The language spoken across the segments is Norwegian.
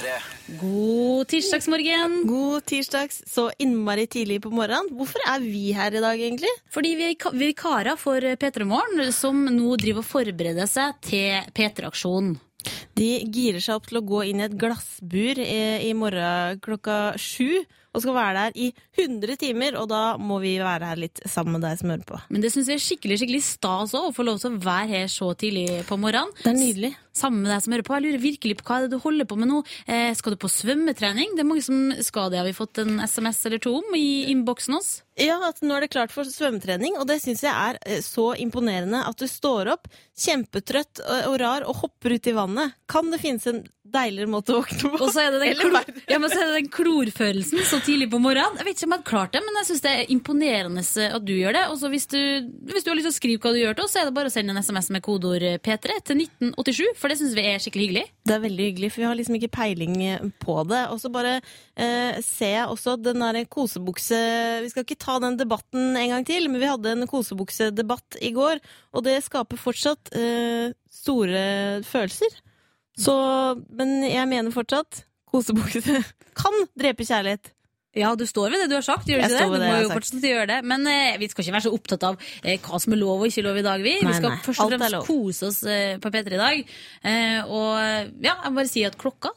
P3. God tirsdagsmorgen. God tirsdags, så innmari tidlig på morgenen. Hvorfor er vi her i dag, egentlig? Fordi vi er ka- vikarer for P3 Morgen, som nå driver og forbereder seg til P3-aksjonen. De girer seg opp til å gå inn i et glassbur i, i morgen klokka sju. Og skal være der i 100 timer, og da må vi være her litt sammen med deg som hører på. Men det syns jeg er skikkelig skikkelig stas òg, å få lov til å være her så tidlig på morgenen. Det er nydelig. Sammen med deg som hører på. Jeg lurer virkelig på hva er det du holder på med nå. Eh, skal du på svømmetrening? Det er mange som skal det. Har vi fått en SMS eller to om i innboksen oss? Ja, at nå er det klart for svømmetrening, og det syns jeg er eh, så imponerende at du står opp kjempetrøtt og rar og hopper ut i vannet. Kan det finnes en deiligere måte å våkne på? Og så er det den, klor, ja, men så er den klorfølelsen så tidlig på morgenen. Jeg vet ikke om jeg hadde klart det, men jeg syns det er imponerende at du gjør det. Og så hvis, du, hvis du har lyst til å skrive hva du gjør til oss, så er det bare å sende en SMS med kodeord P3 til 1987, for det syns vi er skikkelig hyggelig. Det er veldig hyggelig, for vi har liksom ikke peiling på det. Og så bare eh, ser jeg også den derre kosebukse Vi skal ikke ta den debatten en gang til, men vi hadde en kosebuksedebatt i går, og det skaper fortsatt eh, store følelser. Så Men jeg mener fortsatt kosebukse kan drepe kjærlighet. Ja, du står ved det du har sagt, gjør du ikke det? Du må jo å gjøre det. Men eh, vi skal ikke være så opptatt av eh, hva som er lov og ikke lov i dag, vi. Nei, vi skal nei. først og fremst kose oss eh, på P3 i dag. Eh, og ja, jeg må bare si at klokka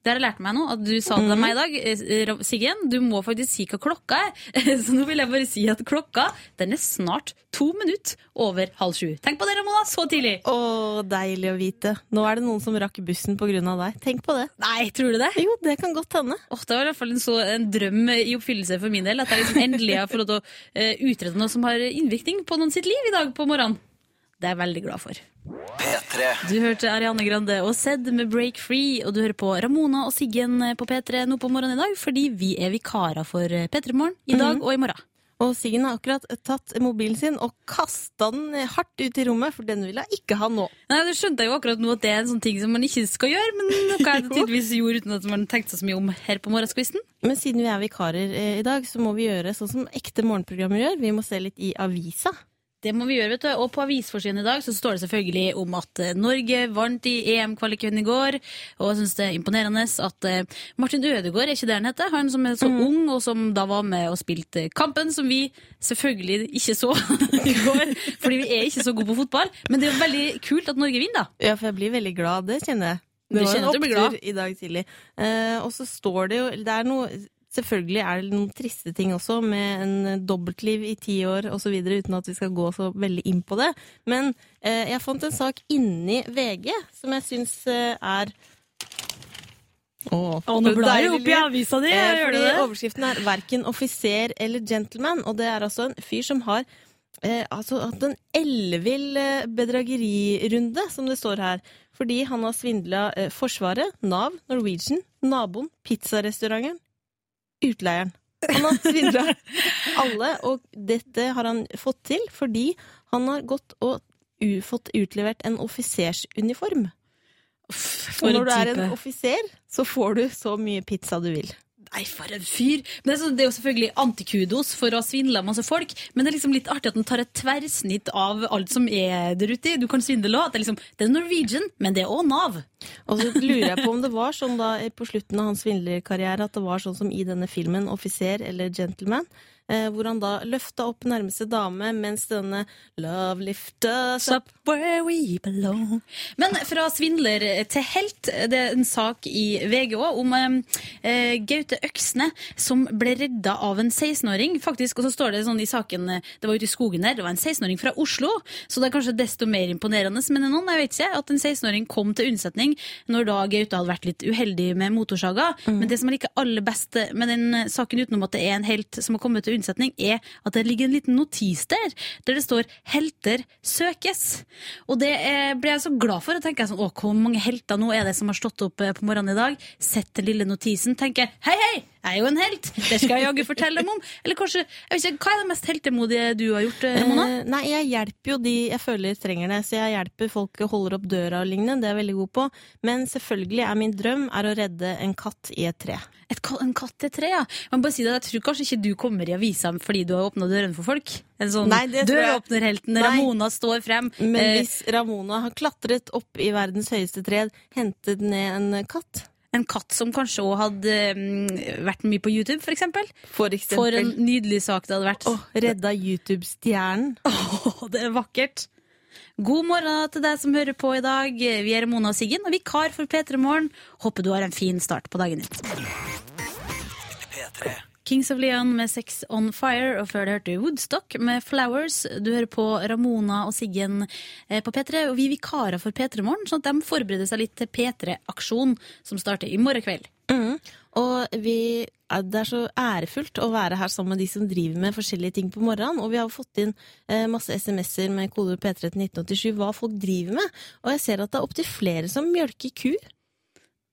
det har jeg lært meg nå, at du sa det til meg i dag. Eh, Siggen, du må faktisk si hva klokka er. Så nå vil jeg bare si at klokka den er snart to minutter over halv sju. Tenk på det, Ramona, så tidlig! Å, deilig å vite. Nå er det noen som rakk bussen av deg. Tenk på det. Nei, tror du det? Jo, det kan godt hende. Åh, det var i hvert fall en, så, en drøm i oppfyllelse for min del. At jeg liksom endelig har fått lov til å eh, utrede noe som har innvirkning på noen sitt liv i dag på morgenen. Det er jeg veldig glad for. P3. Du hørte Ariane Grande og Sed med Break Free, og du hører på Ramona og Siggen på P3 nå på morgenen i dag, fordi vi er vikarer for P3 Morgen i dag og i morgen. Og Siggen har akkurat tatt mobilen sin og kasta den hardt ut i rommet, for den vil hun ikke ha nå. Nei, Det skjønte jeg jo akkurat nå at det er en sånn ting som man ikke skal gjøre, men noe jeg tydeligvis gjorde uten at man tenkte så mye om her på morgenskvisten. Men siden vi er vikarer eh, i dag, så må vi gjøre sånn som ekte morgenprogrammer gjør. Vi må se litt i avisa. Det må vi gjøre, vet du. Og på avisforsiden i dag så står det selvfølgelig om at eh, Norge vant i EM-kvaliken i går. Og jeg syns det er imponerende at eh, Martin Ødegaard, er ikke det han heter? Han som er så ung, og som da var med og spilte kampen, som vi selvfølgelig ikke så i går. Fordi vi er ikke så gode på fotball. Men det er jo veldig kult at Norge vinner, da. Ja, for jeg blir veldig glad. Det kjenner jeg. Det var en opptur i dag tidlig. Eh, og så står det jo Det er noe Selvfølgelig er det noen triste ting også, med en dobbeltliv i ti år osv., uten at vi skal gå så veldig inn på det. Men eh, jeg fant en sak inni VG som jeg syns eh, er Åh, nå blar du opp i avisa di, Eh, gjør du det? Overskriften er 'verken offiser eller gentleman', og det er altså en fyr som har eh, altså hatt en ellevill eh, bedragerirunde, som det står her. Fordi han har svindla eh, Forsvaret, Nav, Norwegian, naboen, pizzarestauranten, utleieren. Han har svindla alle, og dette har han fått til fordi han har gått og fått utlevert en offisersuniform. For Og når du er en offiser, så får du så mye pizza du vil. Nei, for en fyr! Men det er, så, det er jo selvfølgelig antikudos for å ha svindla masse folk, men det er liksom litt artig at den tar et tverrsnitt av alt som er der ute. Du kan svindle òg. Det er liksom, det er Norwegian, men det er òg Nav. Og så lurer jeg på om det var sånn da på slutten av hans svindlerkarriere at det var sånn som i denne filmen 'Offiser' eller 'Gentleman', hvor han da løfta opp nærmeste dame mens denne 'Love lift us up' where we belong. Men fra svindler til helt, det er en sak i VG òg om eh, Gaute Øksne som ble redda av en 16-åring. Faktisk, og så står det sånn i saken eh, Det var ute i skogen der, det var en 16-åring fra Oslo, så det er kanskje desto mer imponerende. Men noen, jeg vet ikke, at en 16-åring kom til unnsetning når da Gaute hadde vært litt uheldig med motorsaga. Men det som jeg liker aller best med den eh, saken, utenom at det er en helt som har kommet til unnsetning, er at det ligger en liten notis der, der det står 'helter søkes'. Og det eh, ble jeg så glad for. Og tenker sånn, å, hvor mange helter nå er det som har stått opp eh, på morgenen i dag? Sett den lille notisen, tenker hei, hei, jeg er jo en helt! Det skal jeg jaggu fortelle dem om. Eller kanskje, jeg vet ikke, Hva er det mest heltemodige du har gjort, Mona? Ramona? Eh, nei, jeg hjelper jo de jeg føler trenger det. Så jeg hjelper folk og holder opp døra og lignende. Det er jeg veldig god på. Men selvfølgelig er min drøm er å redde en katt i et tre. Et, en katt i et tre, ja. Men bare si det, jeg tror kanskje ikke du kommer i avisa fordi du har åpna dørene for folk. En sånn døråpnerhelten Ramona står frem. Men Eh, hvis Ramona har klatret opp i verdens høyeste tre, hentet ned en katt En katt som kanskje òg hadde mm, vært mye på YouTube, for eksempel. For eksempel. For en nydelig sak det hadde vært. Åh, redda YouTube-stjernen. Åh, det er vakkert. God morgen til deg som hører på i dag. Vi er Mona og Siggen, og vikar for P3 Morgen. Håper du har en fin start på dagen din. Kings of Leon med Sex on Fire, og før det hørte du Woodstock med Flowers. Du hører på Ramona og Siggen eh, på P3, og vi er vikarer for P3 Morgen, sånn at de forbereder seg litt til P3-aksjon, som starter i morgen kveld. Mm. Og vi, det er så ærefullt å være her sammen med de som driver med forskjellige ting på morgenen. Og vi har fått inn eh, masse SMS-er med kodeord P3 til 1987 hva folk driver med. Og jeg ser at det er opptil flere som mjølker ku.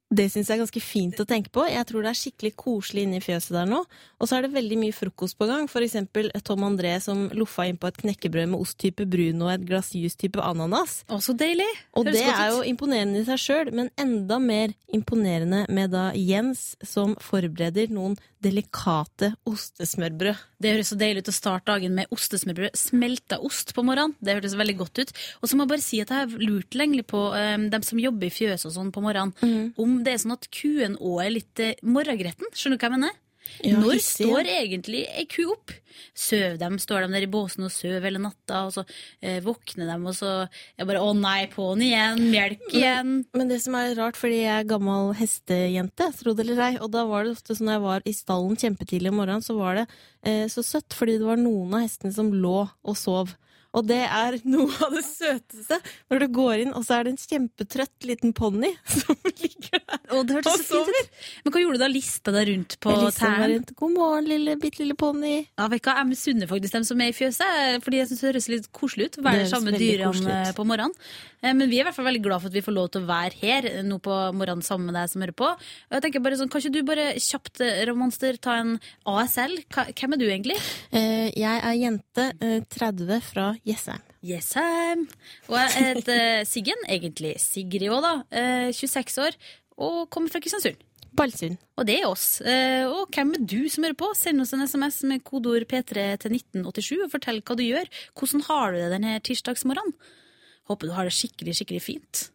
Det syns jeg er ganske fint å tenke på. Jeg tror det er skikkelig koselig inne i fjøset der nå. Og så er det veldig mye frokost på gang. For eksempel Tom André som loffa inn på et knekkebrød med ost type brun og et glass juice type ananas. Å, så deilig! Og det er jo imponerende i seg sjøl, men enda mer imponerende med da Jens som forbereder noen delikate ostesmørbrød. Det høres så deilig ut å starte dagen med ostesmørbrød. Smelta ost på morgenen. Det hørtes veldig godt ut. Og så må jeg bare si at jeg har lurt lenge på um, dem som jobber i fjøs og sånn på morgenen, om det er sånn at kuen òg er litt uh, morgengretten. Skjønner du hva jeg mener? Ja, Når hissig, ja. står egentlig ei ku opp? Søv dem, står de der i båsen og søv hele natta, og så eh, våkner de, og så er bare 'å nei, på'n igjen', melk igjen. Men det som er rart, fordi jeg er gammel hestejente, tro det eller ei, og da var det ofte sånn når jeg var i stallen kjempetidlig om morgenen, så var det eh, så søtt, fordi det var noen av hestene som lå og sov. Og det er noe av det søteste når du går inn, og så er det en kjempetrøtt liten ponni som ligger der. Og det Og ut. Men hva gjorde du da? Lista deg rundt på tærne? God morgen, lille, bitte lille ponni. Ja, vet du hva, Jeg misunner faktisk dem som er i fjøset, fordi jeg synes det høres litt koselig ut. å Være sammen med dyrene på morgenen. Eh, Men vi er i hvert fall veldig glad for at vi får lov til å være her eh, nå på morgenen sammen med deg som hører på. Og jeg tenker bare sånn, Kan ikke du bare kjapt, eh, Romanster, ta en ASL? Hvem er du egentlig? Jeg er jente, eh, 30 fra Jessheim. Jessheim. Og jeg heter Siggen, egentlig Sigrid òg, da. eh, 26 år, og kommer fra Kristiansund. Balsund. Og det er oss. Eh, Og hvem er du som hører på? Send oss en SMS med kodeord P3 til 1987 og fortell hva du gjør. Hvordan har du det denne tirsdagsmorgenen? Håper du har det skikkelig, skikkelig fint.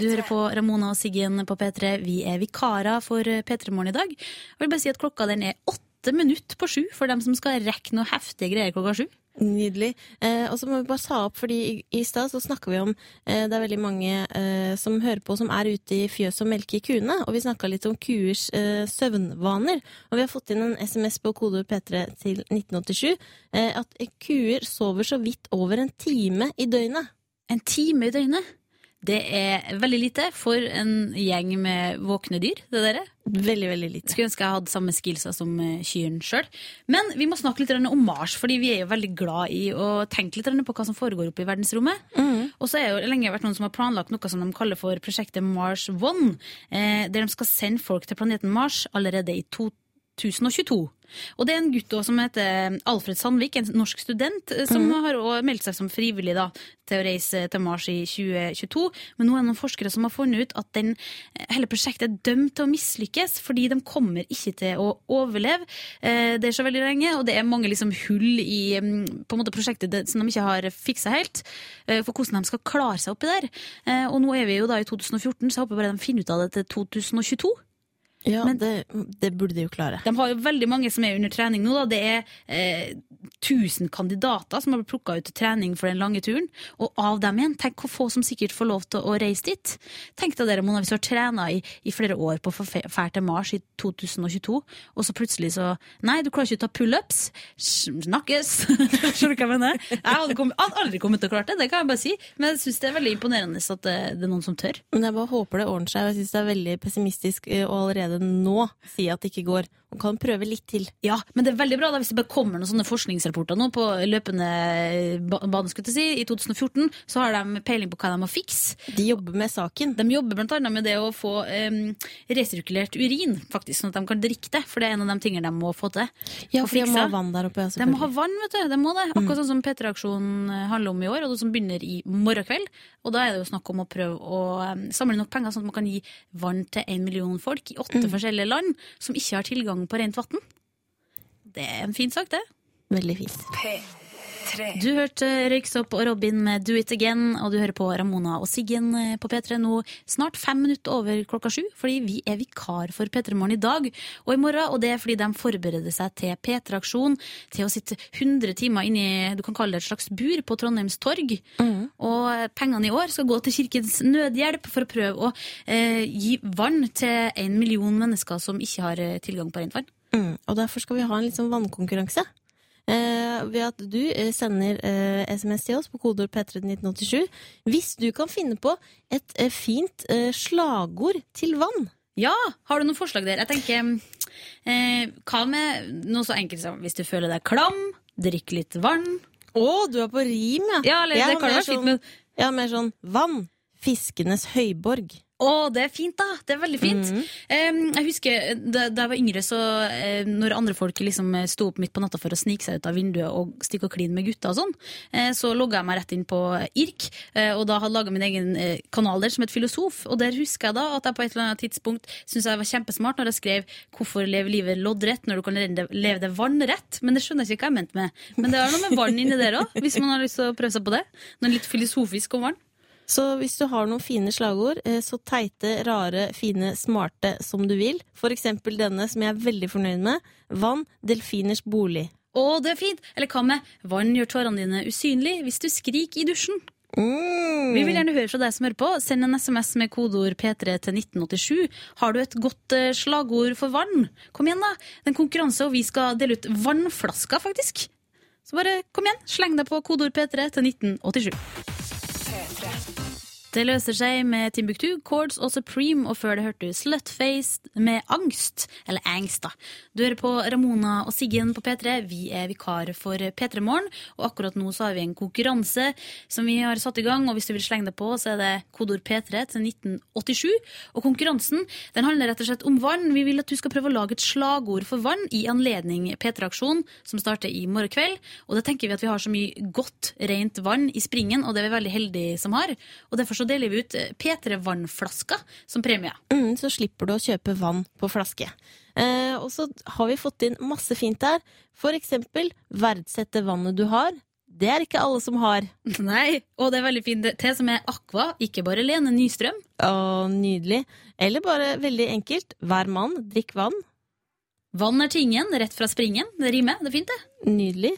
Du hører på Ramona og Siggen på P3. Vi er vikarer for P3 Morgen i dag. Jeg vil bare si at klokka den er åtte minutter på sju for dem som skal rekke noe heftige greier klokka sju. Nydelig. Eh, og så må vi bare ta opp, fordi i, i stad så snakka vi om eh, Det er veldig mange eh, som hører på som er ute i fjøset og melker kuene. Og vi snakka litt om kuers eh, søvnvaner. Og vi har fått inn en SMS på kode P3 til 1987. Eh, at kuer sover så vidt over en time i døgnet. En time i døgnet. Det er veldig lite for en gjeng med våkne dyr. det dere. Veldig, veldig lite. Skulle ønske jeg hadde samme skillsa som eh, kyrne sjøl. Men vi må snakke litt om Mars, fordi vi er jo veldig glad i å tenke litt på hva som foregår oppe i verdensrommet. Og så er jo lenge vært noen som har planlagt noe som de kaller for prosjektet Mars One. Eh, der de skal sende folk til planeten Mars allerede i 2022. Og det er en gutt også som heter Alfred Sandvik, en norsk student, som som har meldt seg som frivillig da, til å reise til Mars i 2022. Men nå er det noen forskere som har funnet ut at den, eh, hele prosjektet er dømt til å mislykkes, fordi de kommer ikke til å overleve. Eh, Det er så veldig lenge, og det er mange liksom hull i mm, på en måte prosjektet som de ikke har fiksa helt, eh, for hvordan de skal klare seg oppi der. Eh, Og nå er vi jo da i 2014, så jeg håper bare de finner ut av det til 2022. Ja, Men- det, det burde de jo klare. De har jo veldig mange som er under trening nå. Da. Det er eh, 1000 kandidater som har blitt plukka ut til trening for den lange turen. Og av dem igjen, tenk hvor få som sikkert får lov til å reise dit. Tenk deg dere, Mona, hvis du har trena i, i flere år på få til Mars i 2022, og så plutselig så Nei, du klarer ikke å ta pullups. Snakkes! Skjønner du hva jeg mener? Jeg hadde, kommet, hadde aldri kommet til å klare det, det kan jeg bare si. Men jeg syns det er veldig imponerende at det, det er noen som tør. Men jeg bare håper det ordner seg. Jeg syns det er veldig pessimistisk allerede å allerede nå si at det ikke går. Man kan prøve litt til. Ja, men det er veldig bra da, hvis det bare kommer noen sånne forskningsrapporter nå på løpende ba- bane, skulle jeg si. I 2014 så har de peiling på hva de må fikse. De jobber med saken. De jobber blant annet med det å få um, resirkulert urin, faktisk, sånn at de kan drikke det. For det er en av de tingene de må få til. Ja, for de må ha vann der oppe. De må ha vann, vet du. De må det. Akkurat sånn som P3-aksjonen handler om i år, og det som begynner i morgen kveld. Og da er det jo snakk om å prøve å um, samle nok penger sånn at man kan gi vann til en million folk i åtte forskjellige land som ikke har tilgang på rent vann. Det er en fin sak, det. Veldig fint. Du hørte Røyksopp og Robin med Do It Again, og du hører på Ramona og Siggen eh, på P3 nå snart fem minutter over klokka sju, fordi vi er vikar for P3 Morgen i dag og i morgen, og det er fordi de forbereder seg til P3-aksjon, til å sitte 100 timer inni du kan kalle det et slags bur på Trondheims torg. Og pengene i år skal gå til Kirkens Nødhjelp for å prøve å eh, gi vann til en million mennesker som ikke har eh, tilgang på rent vann. Mm, og derfor skal vi ha en litt sånn vannkonkurranse. Eh, ved at du eh, sender eh, SMS til oss på kodeord P3 1987 hvis du kan finne på et eh, fint eh, slagord til vann. Ja, har du noen forslag der? Jeg tenker, eh, hva med noe så enkelt som hvis du føler deg klam, drikk litt vann. Å, du er på rim, ja! Ja, eller Jeg det kan være sånn, fint med Ja, mer sånn vann. Fiskenes høyborg. Å, det er fint, da! Det er veldig fint. Mm -hmm. um, jeg husker da, da jeg var yngre, så uh, når andre folk liksom sto opp midt på natta for å snike seg ut av vinduet og stikke og kline med gutta og sånn, uh, så logga jeg meg rett inn på IRK, uh, og da hadde laga min egen kanal der som et filosof. Og der husker jeg da at jeg på et eller annet tidspunkt syntes jeg var kjempesmart når jeg skrev 'Hvorfor leve livet loddrett når du kan leve det vannrett'? Men det skjønner jeg ikke hva jeg mente med. Men det er noe med vann inni der òg, hvis man har lyst til å prøve seg på det. Noe litt filosofisk om vann. Så hvis du har noen fine slagord, eh, så teite, rare, fine, smarte som du vil, for eksempel denne som jeg er veldig fornøyd med, Vann, delfiners bolig. Å, det er fint! Eller hva med 'Vann gjør tårene dine usynlig hvis du skriker i dusjen'? Mm. Vi vil gjerne høre fra deg som hører på. Send en SMS med kodeord P3 til 1987. Har du et godt eh, slagord for vann? Kom igjen, da! Det er en konkurranse, og vi skal dele ut vannflasker, faktisk. Så bare kom igjen, sleng deg på kodeord P3 til 1987. Det løser seg med Timbuktu, Chords og Supreme, og før det hørte du Slutface med Angst. Eller Angst, da. Du hører på Ramona og Siggen på P3. Vi er vikarer for P3 Morgen, og akkurat nå så har vi en konkurranse som vi har satt i gang, og hvis du vil slenge deg på, så er det kodord P3 til 1987. Og konkurransen den handler rett og slett om vann. Vi vil at du skal prøve å lage et slagord for vann i anledning P3-aksjon, som starter i morgen kveld. Og det tenker vi at vi har så mye godt, rent vann i springen, og det er vi veldig heldige som har. Og derfor så deler vi ut eh, P3-vannflasker som premie. Mm, så slipper du å kjøpe vann på flaske. Eh, og så har vi fått inn masse fint der. For eksempel verdsette vannet du har. Det er ikke alle som har. Nei, og det er veldig fint te som er Aqua, ikke bare Lene Nystrøm. Å, nydelig. Eller bare veldig enkelt. Hver mann, drikk vann. Vann er tingen, rett fra springen. Det rimer, det er fint, det. Nydelig.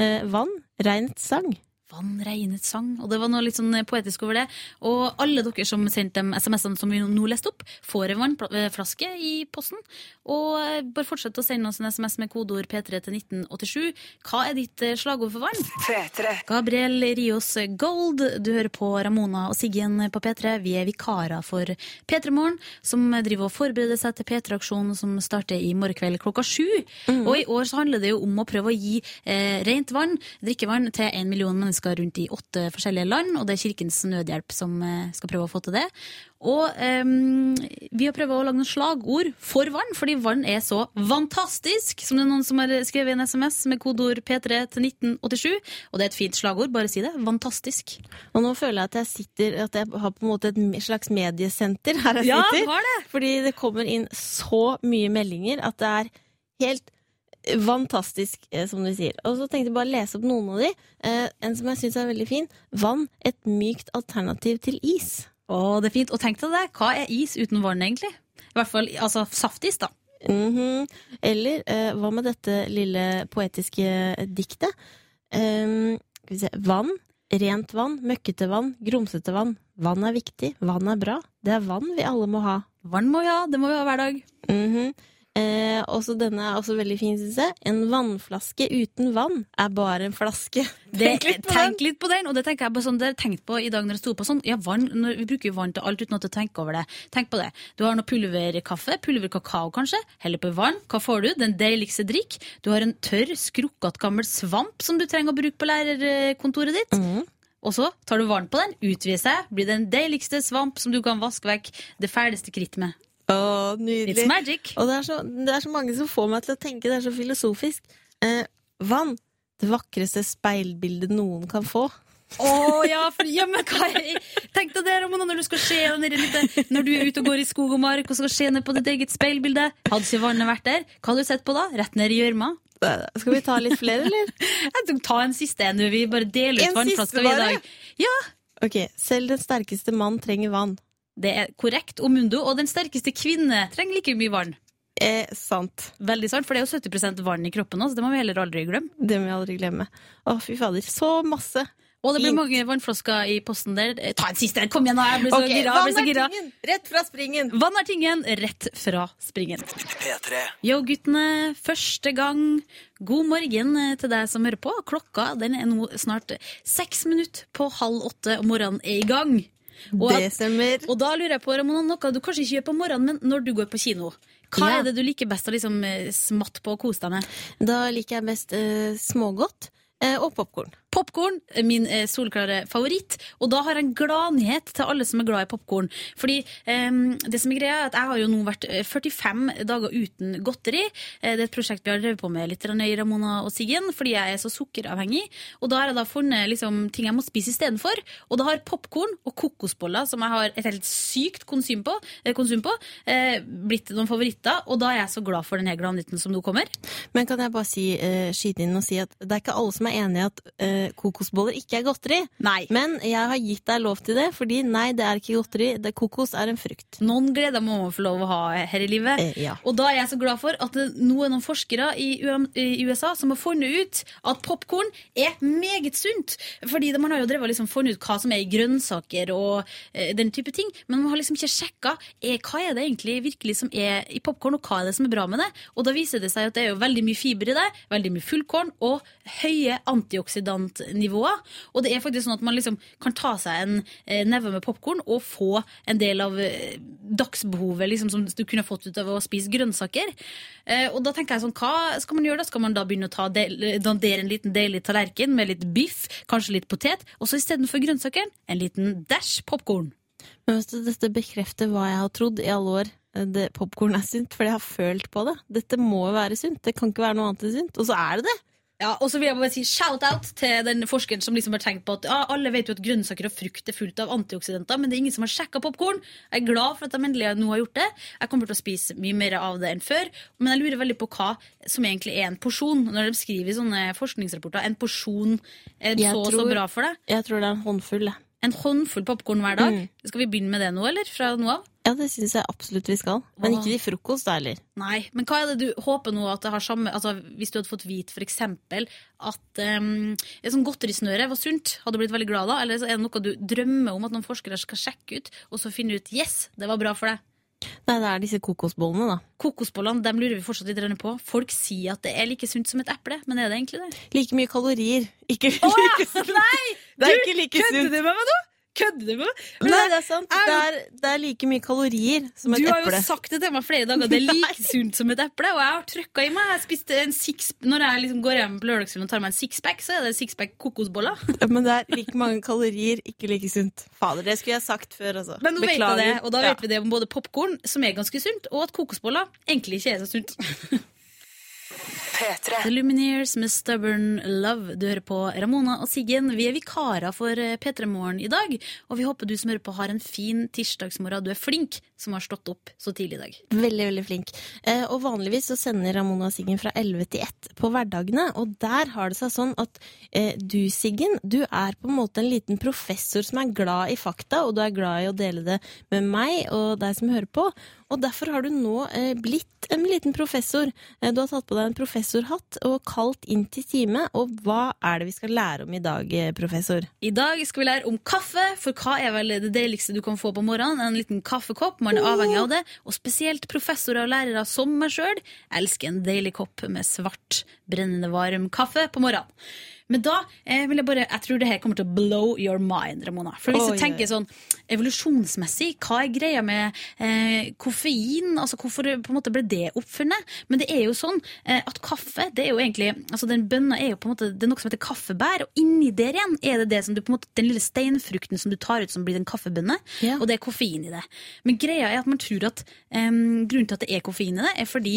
Eh, vann, regnets sang. Vann, regnet sang. Og det var noe litt sånn poetisk over det. Og alle dere som sendte de SMS-ene som vi nå leste opp, får en vannflaske i posten. Og eh, bare fortsett å sende oss en SMS med kodeord P3 til 1987. Hva er ditt eh, slagord for vann? P3. Gabriel Rios Gold, du hører på Ramona og Siggen på P3. Vi er vikarer for P3 Morgen, som driver og forbereder seg til P3-aksjonen som starter i morgen kveld klokka sju. Og i år så handler det jo om å prøve å gi eh, rent vann, drikkevann, til en million mennesker rundt i åtte forskjellige land, og det er Kirkens Nødhjelp som eh, skal prøve å få til det. Og um, vi har prøvd å lage noen slagord for vann, fordi vann er så fantastisk, som det er noen som har skrevet i en SMS med kodeord P3 til 1987. Og det er et fint slagord, bare si det. Fantastisk. Og nå føler jeg at jeg sitter At jeg har på en måte et slags mediesenter her jeg sitter. Ja, har det. Fordi det kommer inn så mye meldinger at det er helt fantastisk, eh, som du sier. Og så tenkte jeg bare å lese opp noen av de. Eh, en som jeg syns er veldig fin. Vann, et mykt alternativ til is. Å, det er fint. Og tenk deg det, hva er is uten vann, egentlig? I hvert fall altså saftis, da. Mhm. Eller eh, hva med dette lille poetiske diktet? Vi se. Vann, rent vann, møkkete vann, grumsete vann. Vann er viktig, vann er bra. Det er vann vi alle må ha. Vann må vi ha, det må vi ha hver dag. Mhm. Eh, også denne er også veldig fin, syns jeg. En vannflaske uten vann er bare en flaske. Det, Tenk litt på tenk litt på den, og det tenker jeg bare sånn, det har tenkt på i dag når jeg sto på sånn. Ja, vann, når, vi bruker jo vann til alt uten at du tenker over det. Tenk på det. Du har noe pulverkaffe, pulverkakao kanskje, heller på vann. Hva får du? Den deiligste drikk. Du har en tørr, skrukkete gammel svamp som du trenger å bruke på lærerkontoret ditt. Mm. Og så tar du vann på den, utvider seg, blir den deiligste svamp som du kan vaske vekk det fæleste kritt med. Å, It's magic. Og det er, så, det er så mange som får meg til å tenke, det er så filosofisk. Eh, vann, det vakreste speilbildet noen kan få. Å ja, for, ja, men hva Tenk deg det, Ramona, når du skal se Når du er ute og går i skog og mark og skal se ned på ditt eget speilbilde. Hadde ikke vannet vært der, hva hadde du sett på da? Rett ned i gjørma? Skal vi ta litt flere, eller? Jeg tok ta en siste en. Vi bare deler ut vannflaska i dag. Ja, Ok, Selv den sterkeste mann trenger vann. Det er korrekt. Omundo. Og den sterkeste kvinne trenger like mye vann. Eh, sant. Veldig sant, for det er jo 70% vann i kroppen nå, så det må vi heller aldri glemme. Det må vi aldri glemme. Å, fy fader. Så masse. Og det blir Fint. mange vannflasker i posten der. Eh, Ta en siste! Kom igjen, nå! Jeg blir så okay. gira. Vann er tingen! Rett fra springen! Vann er tingen, rett fra springen. P3. Yo, guttene. Første gang. God morgen eh, til deg som hører på. Klokka den er nå snart seks minutter på halv åtte, og morgenen er i gang. Og, Det stemmer. og da lurer jeg på, Ramona, noe du kanskje ikke gjør på morgenen, men når du går på kino. Hva Ja. er det du liker best å liksom eh, smatte på og kose deg med? Da liker jeg best uh, smågodt uh, og popkorn. Popkorn er min eh, solklare favoritt, og da har jeg en gladnyhet til alle som er glad i popkorn. Fordi eh, det som er greia er at jeg har jo nå vært eh, 45 dager uten godteri. Eh, det er et prosjekt vi har drevet på med litt i Ramona og Siggen, fordi jeg er så sukkeravhengig. Og da har jeg da funnet liksom, ting jeg må spise istedenfor. Og da har popkorn og kokosboller, som jeg har et helt sykt konsum på, eh, konsum på eh, blitt noen favoritter. Og da er jeg så glad for denne gladnyheten som nå kommer. Men kan jeg bare si, eh, skyte inn og si at det er ikke alle som er enig i at eh, kokosboller ikke er godteri. Nei. Men jeg har gitt deg lov til det, fordi nei, det er ikke godteri. Det, kokos er en frukt. Noen gleder må man få lov å ha her i livet. Eh, ja. Og da er jeg så glad for at det nå er noen forskere i USA som har funnet ut at popkorn er meget sunt. Fordi man har jo drevet liksom funnet ut hva som er i grønnsaker og eh, den type ting, men man har liksom ikke sjekka eh, hva er det egentlig virkelig som er i popkorn, og hva er det som er bra med det. Og da viser det seg at det er jo veldig mye fiber i det, veldig mye fullkorn og høye antioksidantnivåer. Og det er faktisk sånn at man liksom kan ta seg en eh, neve med popkorn og få en del av eh, dagsbehovet liksom, som du kunne fått ut av å spise grønnsaker. Eh, og da tenker jeg sånn, hva skal man gjøre da? Skal man da begynne å ta del, dandere en liten deilig tallerken med litt biff, kanskje litt potet, og så istedenfor grønnsakeren, en liten dash popkorn. Men vet dette bekrefter hva jeg har trodd i alle år. Popkorn er sunt, for jeg har følt på det. Dette må jo være sunt. Det kan ikke være noe annet enn sunt. Og så er det det! Ja, og så vil jeg bare si shout-out til den forskeren som liksom har tenkt på at ja, alle vet jo at grønnsaker og frukt er fullt av antioksidanter, men det er ingen som har sjekka popkorn. Jeg er glad for at de endelig nå har gjort det. Jeg kommer til å spise mye mer av det enn før, men jeg lurer veldig på hva som egentlig er en porsjon. Når de skriver i sånne forskningsrapporter en porsjon er Jeg så og så bra for deg. Jeg tror det er en håndfull. En håndfull popkorn hver dag. Mm. Skal vi begynne med det nå, eller? Fra nå av? Ja, det syns jeg absolutt vi skal. Men ikke til frokost, da heller. Nei, men hva er det du håper nå at det har samme altså Hvis du hadde fått vite eksempel at um, et sånt godterisnøre var sunt, hadde du blitt veldig glad da? Eller er det noe du drømmer om at noen forskere skal sjekke ut, og så finne ut yes, det var bra for deg? Nei, det er disse kokosbollene, da. Kokosbollene dem lurer vi fortsatt litt på. Folk sier at det er like sunt som et eple, men er det egentlig det? Like mye kalorier. Ikke like ja! sunt. Nei! Det er ikke like Kødder sunt. du med meg nå? Kødder du med meg? Nei, det- er sant. Det er, det er like mye kalorier som et eple. Du har jo eple. sagt det til meg flere dager, det er like sunt som et eple. Og jeg har trykka i meg. Jeg spiste en six, Når jeg liksom går hjem på lørdagskvelden og tar meg en sixpack, så er det sixpack kokosboller. Men det er like mange kalorier, ikke like sunt. Fader, det skulle jeg sagt før, altså. Men nå vet jeg det, og da Ja. vet vi det om både popkorn, som er ganske sunt, og at kokosboller egentlig ikke er så sunt. P3. The Lumineers med Stubborn Love. Du hører på Ramona og Siggen. Vi er vikarer for eh, P3 Morgen i dag, og vi håper du som hører på har en fin tirsdagsmorgen. Du er flink som har stått opp så tidlig i dag. Veldig, veldig flink. Eh, og vanligvis så sender Ramona og Siggen fra 11 til 1 på hverdagene, og der har det seg sånn at eh, du, Siggen, du er på en måte en liten professor som er glad i fakta, og du er glad i å dele det med meg og deg som hører på. Og derfor har du nå eh, blitt en liten professor. Eh, du har tatt på deg en professorhatt og kalt inn til time. Og hva er det vi skal lære om i dag, eh, professor? I dag skal vi lære om kaffe, for hva er vel det deiligste du kan få på morgenen? En liten kaffekopp, man er avhengig av det. Og spesielt professorer og lærere som meg sjøl elsker en deilig kopp med svart, brennende varm kaffe på morgenen. Men da eh, vil jeg bare Jeg tror det her kommer til å blow your mind, Ramona. For hvis oh, du tenker sånn evolusjonsmessig, hva er greia med eh, koffein? Altså Hvorfor på en måte ble det oppfunnet? Men det er jo sånn eh, at kaffe, det er jo egentlig Altså den bønna er jo på en måte Det er noe som heter kaffebær, og inni der igjen er det det som du på en måte Den lille steinfrukten som du tar ut som blir den kaffebønne, yeah. og det er koffein i det. Men greia er at man tror at grunnen til at det er koffein i det, er fordi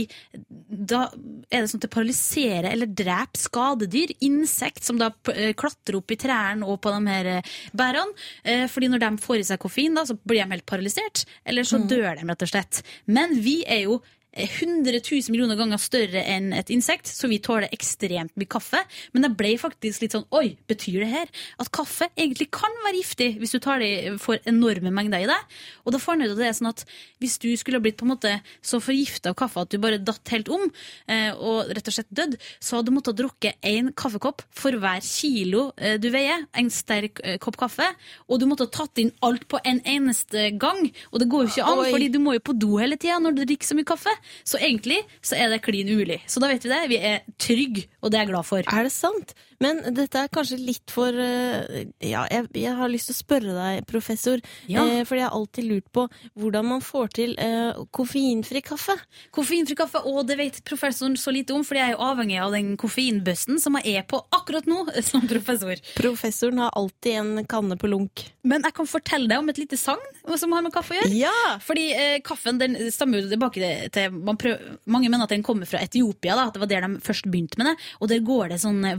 da er det sånn at det paralyserer eller dreper skadedyr, insekt, som da eh, klatrer opp i trærne og på de her eh, bærene. Eh, fordi når de får i seg koffein, da, så blir de helt paralysert, eller så dør de rett og slett. Men vi er jo 100 000 millioner ganger større enn et insekt, så vi tåler ekstremt mye kaffe. Men jeg ble faktisk litt sånn Oi, betyr det her at kaffe egentlig kan være giftig hvis du tar det for enorme mengder i deg? Og da fant jeg ut at det er sånn at hvis du skulle blitt på en måte så forgifta av kaffe at du bare datt helt om, eh, og rett og slett dødd, så hadde du måttet drukke én kaffekopp for hver kilo eh, du veier. En sterk eh, kopp kaffe. Og du måtte ha tatt inn alt på en eneste gang. Og det går jo ikke an, Oi. fordi du må jo på do hele tida når du drikker så mye kaffe. Så egentlig så er det klin umulig. Så da vet vi det. Vi er trygge, og det er jeg glad for. Er det sant? Men dette er kanskje litt for eh, Ja, jeg, jeg har lyst til å spørre deg, professor. Ja. Eh, fordi jeg har alltid lurt på hvordan man får til eh, koffeinfri kaffe. Koffeinfri kaffe, og det vet professoren så lite om, fordi jeg er jo avhengig av den koffeinbøssen som jeg er på akkurat nå som professor. Professoren har alltid en kanne på lunk. Men jeg kan fortelle deg om et lite sagn som har med kaffe å gjøre. Ja! Fordi eh, kaffen den stammer jo tilbake til- man prøver, Mange mener at den kommer fra Etiopia. Da, at det var der de først begynte med det. Og der går det sånn eh,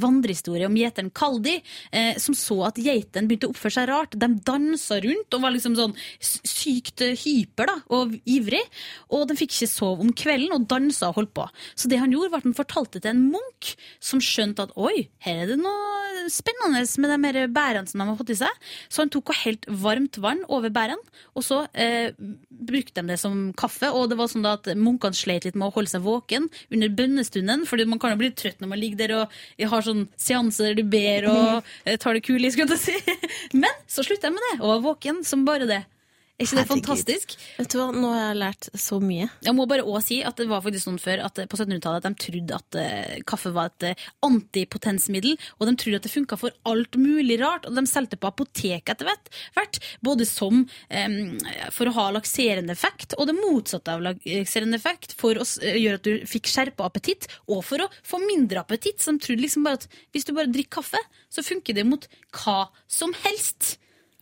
vandrehistorie om gjeteren Kaldi, eh, som så at geitene begynte å oppføre seg rart. De dansa rundt og var liksom sånn sykt hyper da, og ivrig. Og de fikk ikke sove om kvelden og dansa og holdt på. Så det han gjorde, var at han fortalte til en munk som skjønte at oi, her er det noe spennende med de her bærene som de har fått i seg. Så han tok og helt varmt vann over bærene, og så eh, brukte de det som kaffe. Og det var sånn da at munkene slet litt med å holde seg våken under bønnestunden, fordi man kan jo bli trøtt når man ligger der og har sånn seanse der du ber og eh, tar det kulig, skulle jeg si. Men så slutta jeg med det, og var våken som bare det. Er ikke det Herregud. fantastisk? Vet du hva, nå har jeg lært så mye. Jeg må bare også si at det var faktisk sånn før at på 1700-tallet at de trodde at uh, kaffe var et uh, antipotensmiddel, og de trodde at det funka for alt mulig rart, og de solgte på apoteket etter hvert, både som um, for å ha lakserende effekt, og det motsatte av lakserende effekt, for å eh, gjøre at du fikk skjerpa appetitt, og for å få mindre appetitt. Så de trodde liksom bare at hvis du bare drikker kaffe, så funker det mot hva som helst.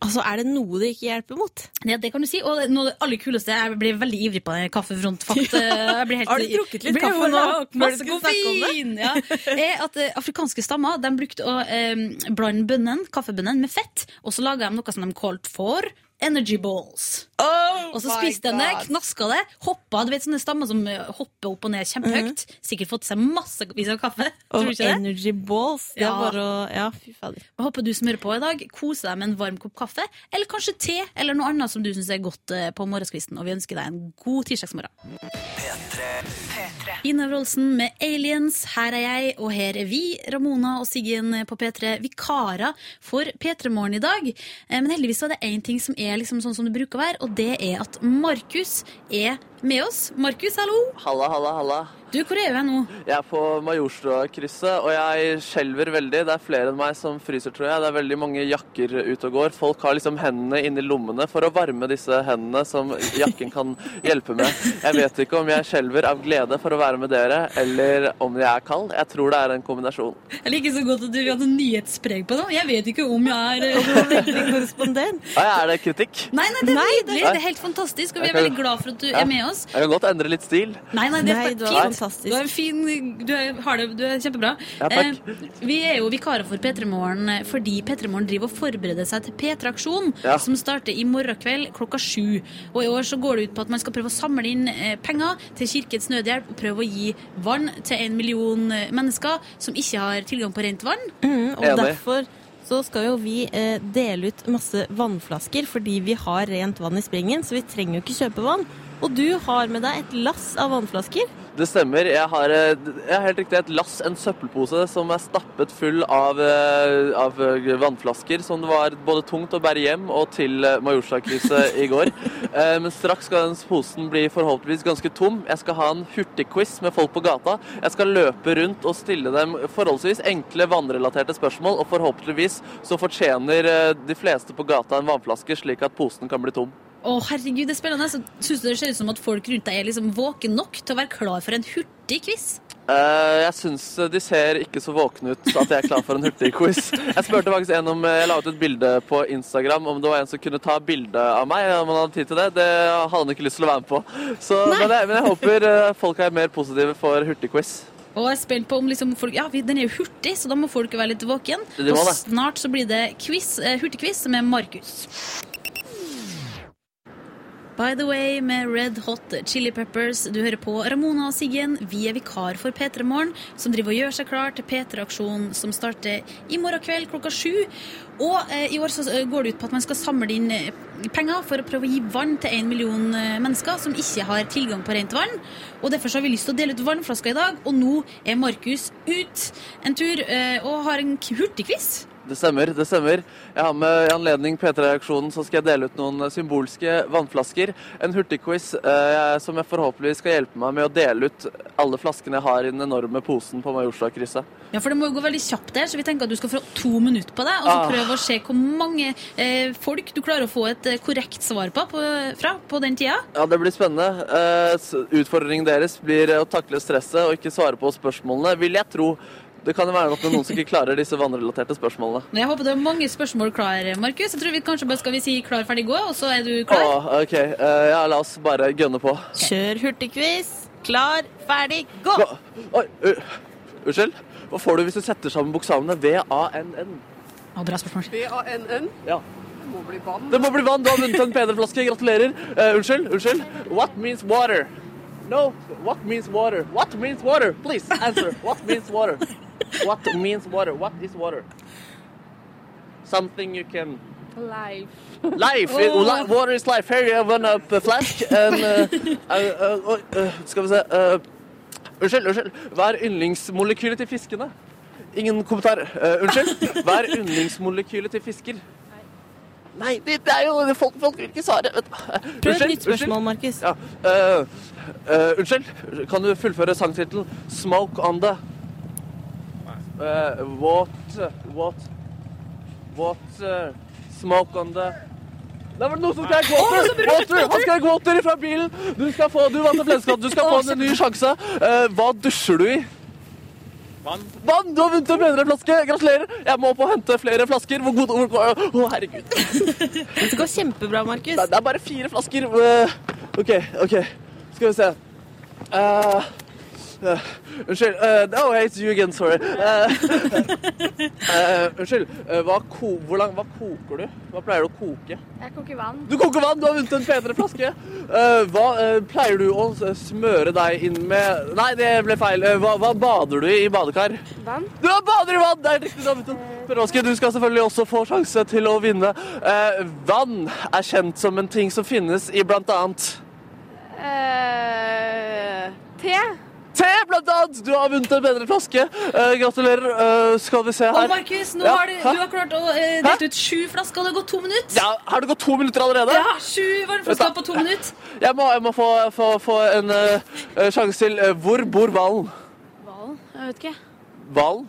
Altså, er det noe det ikke hjelper mot? Ja, det kan du si. Og noe av det aller kuleste Jeg blir veldig ivrig på den kaffefrontfakt. Jeg blir helt- Har du drukket litt kaffe nå? Masse koffein! Ja. Er at eh, Afrikanske stammer de brukte å eh, blande bønnen, kaffebønnen med fett, og så laga de noe som de kalte for energy balls. Og så spiste den det, knaska det, hoppa. Du vet sånne stammer som eh, hopper opp og ned kjempehøyt. Sikkert fått seg massevis av kaffe. Tror Og du ikke det? energy balls. Det Ja. er bare å Ja, fy fader. Håper du smører på i dag. Kose deg med en varm kopp kaffe, eller kanskje te, eller noe annet som du syns er godt eh, på morgenskvisten. Og vi ønsker deg en god tirsdagsmorgen. Ine Wroldsen med Aliens. Her er jeg, og her er vi, Ramona og Siggen på P3, vikarer for P3 Morgen i dag. Eh, Men heldigvis er det én ting som er liksom sånn som det bruker å være, og det er at Markus er med oss. Markus, hallo! Halla, halla, halla. Du, hvor er du nå? Jeg er på Majorstua-krysset, og jeg skjelver veldig. Det er flere enn meg som fryser, tror jeg. Det er veldig mange jakker ute og går. Folk har liksom hendene inni lommene for å varme disse hendene som jakken kan hjelpe med. Jeg vet ikke om jeg skjelver av glede for å være med dere, eller om jeg er kald. Jeg tror det er en kombinasjon. Jeg liker så godt at du hadde nyhetspreg på det. Jeg vet ikke om jeg er Veldig korrespondent. Nei, er det kritikk? Nei, nei, det er Nei, Det er helt fantastisk, og vi er veldig glad for at du er med oss. Jeg kan godt endre litt stil. Nei, nei, det er Nei, du er fantastisk. Du er fin, du er, har det, du er kjempebra. Ja, takk. Eh, vi er jo vikarer for P3 Morgen eh, fordi P3 Morgen driver og forbereder seg til P3-aksjon, Ja. som starter i morgen kveld klokka sju. Og i år så går det ut på at man skal prøve å samle inn eh, penger til Kirkens Nødhjelp og prøve å gi vann til en million eh, mennesker som ikke har tilgang på rent vann. Mm, og Enig. derfor så skal jo vi eh, dele ut masse vannflasker fordi vi har rent vann i springen, så vi trenger jo ikke kjøpe vann. Og du har med deg et lass av vannflasker. Det stemmer. Jeg har, eh, jeg helt riktig et lass, en søppelpose, som er stappet full av, eh, av eh, vannflasker, som det var både tungt å bære hjem og til Majorstua-krysset i går. Men straks skal den posen bli forhåpentligvis ganske tom. Jeg skal ha en hurtigquiz med folk på gata. Jeg skal løpe rundt og stille dem forholdsvis enkle vannrelaterte spørsmål, og forhåpentligvis så fortjener de fleste på gata en vannflaske, slik at posen kan bli tom. Å, herregud, det er spennende. Så Syns du det ser ut som at folk rundt deg er liksom våken nok til å være klar for en hurtig quiz? Uh, jeg syns de ser ikke så våkne ut at jeg er klar for en hurtig quiz. Jeg spurte faktisk en om Jeg la ut et bilde på Instagram om det var en som kunne ta bilde av meg. Om han hadde tid til det. Det hadde han ikke lyst til å være med på. Så, men, jeg, men jeg håper eh, folk er mer positive for hurtigquiz. Og jeg er spent på om liksom folk, ja, Den er jo hurtig, så da må folk være litt våken. Og snart så blir det quiz, eh, hurtigquiz med Markus. By the way med Red Hot Chili Peppers. Du hører på Ramona og Siggen. Vi er vikar for P3 Morgen, som driver og gjør seg klar til P3-aksjonen som starter i morgen kveld klokka sju. Og eh, i år så eh, går det ut på at man skal samle inn eh, penger for å prøve å gi vann til en million eh, mennesker som ikke har tilgang på rent vann. Og Derfor så har vi lyst til å dele ut vannflasker i dag, og nå er Markus ut en tur eh, og har en hurtigquiz. Det stemmer. det stemmer. Jeg har med I anledning P3-reaksjonen så skal jeg dele ut noen symbolske vannflasker. En hurtigquiz eh, som jeg forhåpentligvis skal hjelpe meg med å dele ut alle flaskene jeg har i den enorme posen på Majorstua-krysset. Ja, for det må jo gå veldig kjapt der, så vi tenker at du skal få to minutter på deg, og så Ah. prøve å se hvor mange eh, folk du klarer å få et eh, korrekt svar på, på fra på den tida. Ja, det blir spennende. Eh, utfordringen deres blir å takle stresset og ikke svare på spørsmålene, vil jeg tro. Det kan jo være nok det er noen som ikke klarer disse vannrelaterte spørsmålene. Men Jeg håper du har mange spørsmål klar, Markus. Jeg tror vi kanskje bare skal vi si klar, ferdig, gå, og så er du klar. Åh, ok. Uh, ja, la oss bare gønne på. Kjør hurtigquiz. Klar, ferdig, gå! Gå. Oi, uh, unnskyld? Hva får du hvis du setter sammen bokstavene V-A-N-N? Å, bra spørsmål. V-A-N-N? Ja. Det må bli vann. Det må bli vann. Du har vunnet en P3-flaske. Gratulerer. Uh, unnskyld? Unnskyld? What means water? No. What means water? What means water? Please answer. What means water? What means water? What is water? Something you can Life. Life! Li- Water is life. Here you have one up flask and uh, uh, uh, uh, Skal vi se uh, Unnskyld, unnskyld. Hva er yndlingsmolekylet til fiskene? Ingen kommentar. Uh, unnskyld. Hva er yndlingsmolekylet til fisker? Nei, det, det er jo Folk, folk vil ikke svare. Prøv et nytt spørsmål, Markus. Ja. Uh, uh, unnskyld. Kan du fullføre sangtittelen 'Smoke on the uh, What What What Smoke on the det var noen som skrek water! water! Han skrek water fra bilen! Du skal få du vant en. Du skal få en ny sjanse. Hva dusjer du i? Vann. Vann! Du har vunnet en bedre flaske! Gratulerer! Jeg må opp og hente flere flasker. Hvor god Å, å, herregud. Det går kjempebra, Markus. Nei, det er bare fire flasker. Eh, OK, OK. Skal vi se. Uh, eh, unnskyld. Uh, oh, it's you again, sorry. Eh, eh, unnskyld. Eh, hva, ko hvor lang, hva koker du? Hva pleier du å koke? Jeg koker vann. Du koker vann! Du har vunnet en bedre flaske. Eh, hva eh, pleier du å smøre deg inn med Nei, det ble feil. Eh, hva, hva bader du i i badekar? Vann. Du bader i vann! Det er riktig. Du har vunnet en. Du skal selvfølgelig også få sjanse til å vinne. Eh, vann er kjent som en ting som finnes i blant annet Eh, te. Te, blant annet! Du har vunnet en bedre flaske. Uh, gratulerer. Uh, skal vi se Og her. Markus, nå Ja, har du, du har klart å uh, dele ut sju flasker, og det har gått to minutter. Ja, har det gått to minutter allerede? Ja, sju varmflasker på to minutter. Jeg må, jeg må få, få, få en eh, eh, sjanse til. Eh, hvor bor hvalen? Hvalen? Jeg vet ikke. Hvalen?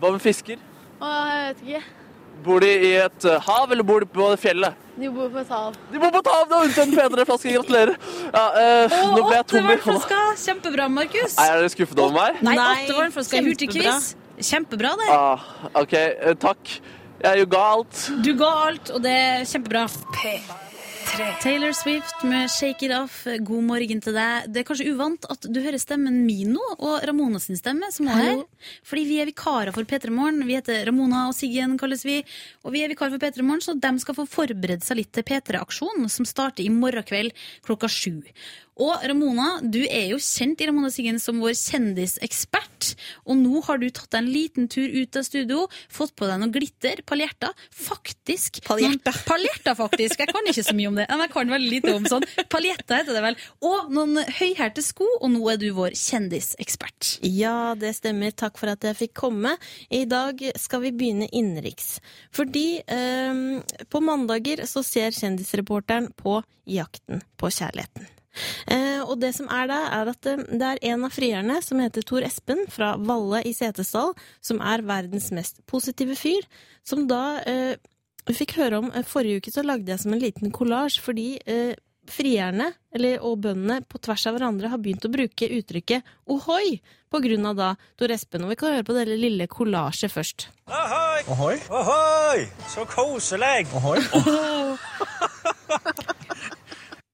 Hva med fisker? Å, jeg vet ikke. Bor de i et eh, hav, eller bor de på fjellet? De bor på et hav. De bor på et hav! Du har vunnet en bedre flaske. Gratulerer. Ja, eh, Og nå ble jeg tom i hånda. Kjempebra, Markus. Er dere skuffet over meg? Nei, Nei, åtte vannflasker i kjempebra. hurtigquiz. Kjempebra, det. Ah, OK, eh, takk. Jeg ga alt. Du ga alt, og det er kjempebra. Taylor Swift med 'Shake It Off'. God morgen til deg. Det er kanskje uvant at du hører stemmen min nå, og Ramona sin stemme, som er her. Fordi vi er vikarer for P3 Morgen. Vi heter Ramona og Siggen, kalles vi. Og vi er vikarer for P3 Morgen, så de skal få forberede seg litt til P3-aksjonen, som starter i morgen kveld klokka sju. Og Ramona, du er jo kjent i Ramona Siggen som vår kjendisekspert. Og nå har du tatt deg en liten tur ut av studio, fått på deg noe glitter, paljerter. Faktisk. Paljerter. Noen, paljerter, faktisk. Jeg kan ikke så mye om det. Men jeg kan veldig lite om sånn. Paljetter heter det vel. Og noen høyhælte sko, og nå er du vår kjendisekspert. Ja, det stemmer. Takk for at jeg fikk komme. I dag skal vi begynne innenriks. Fordi eh, på mandager så ser kjendisreporteren på Jakten på kjærligheten. Eh, og det som er da, er at eh, det er en av frierne som heter Tor Espen fra Valle i Setesdal, som er verdens mest positive fyr, som da eh, vi fikk høre om Forrige uke så lagde jeg som en liten kollasj, fordi eh, frierne, eller, og bøndene, på tvers av hverandre har begynt å bruke uttrykket ohoi på grunn av da Tor Espen. Og vi kan høre på det lille kollasjet først. Ohoi! Ohoi. Ohoi! Så koselig! Ohoi.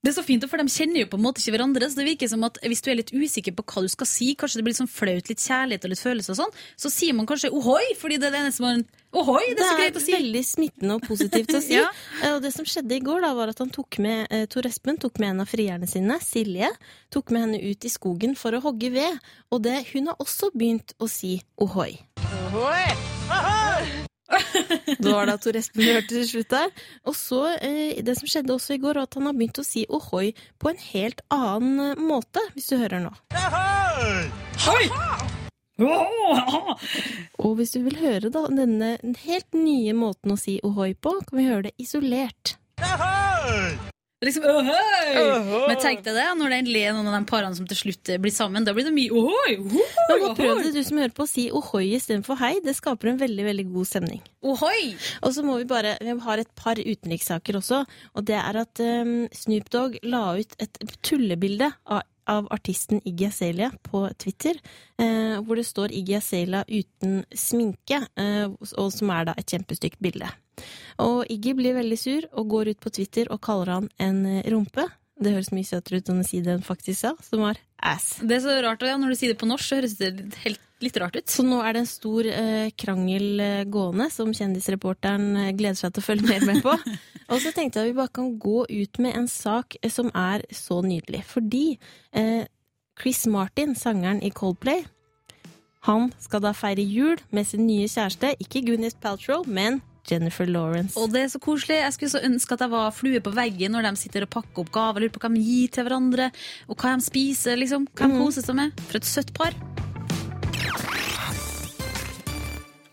Det er så fint, for de kjenner jo på en måte ikke hverandre. Så det virker som at hvis du er litt usikker på hva du skal si, kanskje det blir litt sånn flaut, litt kjærlighet og litt følelse og sånn, så sier man kanskje ohoi, fordi det er det eneste man Ohoi, det er så greit å si. veldig smittende og positivt å si. Ja. Eh, Og det som skjedde i går, da, var at han tok med eh, Tor Espen tok med en av frierne sine, Silje. Tok med henne ut i skogen for å hogge ved. Og det, hun har også begynt å si ohoi. Ohoi! ohoi. Det var da Tor Espen hørte til slutt der. Og så, eh, det som skjedde også i går, var at han har begynt å si ohoi på en helt annen eh, måte, hvis du hører nå. Og hvis du vil høre da, denne helt nye måten å si ohoi på, kan vi høre det isolert. Liksom, ohoi! Men tenk deg det, når det endelig er noen av de parene som til slutt blir sammen, da blir det mye ohoi! ohoi, prøv det, du som hører på, å si ohoi istedenfor hei. Det skaper en veldig veldig god stemning. ohoi! Og så må vi bare, vi har et par utenrikssaker også, og det er at um, Snoop Dogg la ut et tullebilde av, av artisten Iggy Azalea på Twitter, uh, hvor det står Iggy Azalea uten sminke, uh, og som er da et kjempestygt bilde. Og Iggy blir veldig sur og går ut på Twitter og kaller han en eh, rumpe. Det høres mye søtere ut enn å si det hun faktisk sa, som var ass. Det er så rart, ja, når du sier det på norsk, så høres det helt, litt rart ut. Så nå er det en stor eh, krangel eh, gående, som kjendisreporteren eh, gleder seg til å følge mer med på. Og så tenkte jeg at vi bare kan gå ut med en sak som er så nydelig. Fordi eh, Chris Martin, sangeren i Coldplay, han skal da feire jul med sin nye kjæreste, ikke Gwyneth Paltrow, men Jennifer Lawrence. Og det er så koselig. Jeg skulle så ønske at jeg var flue på veggen når de sitter og pakker opp gaver, lurer på hva de gir til hverandre, og hva de spiser, liksom. Hva de koser seg med. For et søtt par.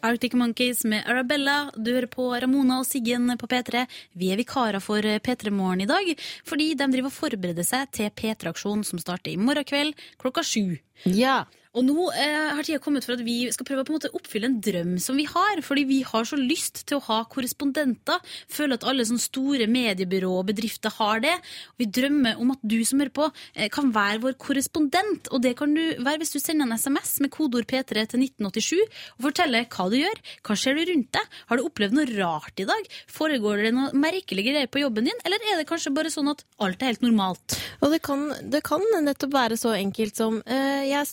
Arctic Monkeys med Arabella. Du hører på Ramona og Siggen på P3. Vi er vikarer for P3 Morgen i dag, fordi de driver og forbereder seg til P3-aksjonen som starter i morgen kveld klokka sju. Ja. Og nå eh, har tida kommet for at vi skal prøve å på en måte oppfylle en drøm som vi har. Fordi vi har så lyst til å ha korrespondenter. Føler at alle sånne store mediebyrå og bedrifter har det. Og vi drømmer om at du som hører på, eh, kan være vår korrespondent. Og det kan du være hvis du sender en SMS med kodeord P3 til 1987 og forteller hva du gjør. Hva skjer du rundt deg? Har du opplevd noe rart i dag? Foregår det noe merkelige greier på jobben din? Eller er det kanskje bare sånn at alt er helt normalt? Og det kan, det kan nettopp være så enkelt som eh, jeg,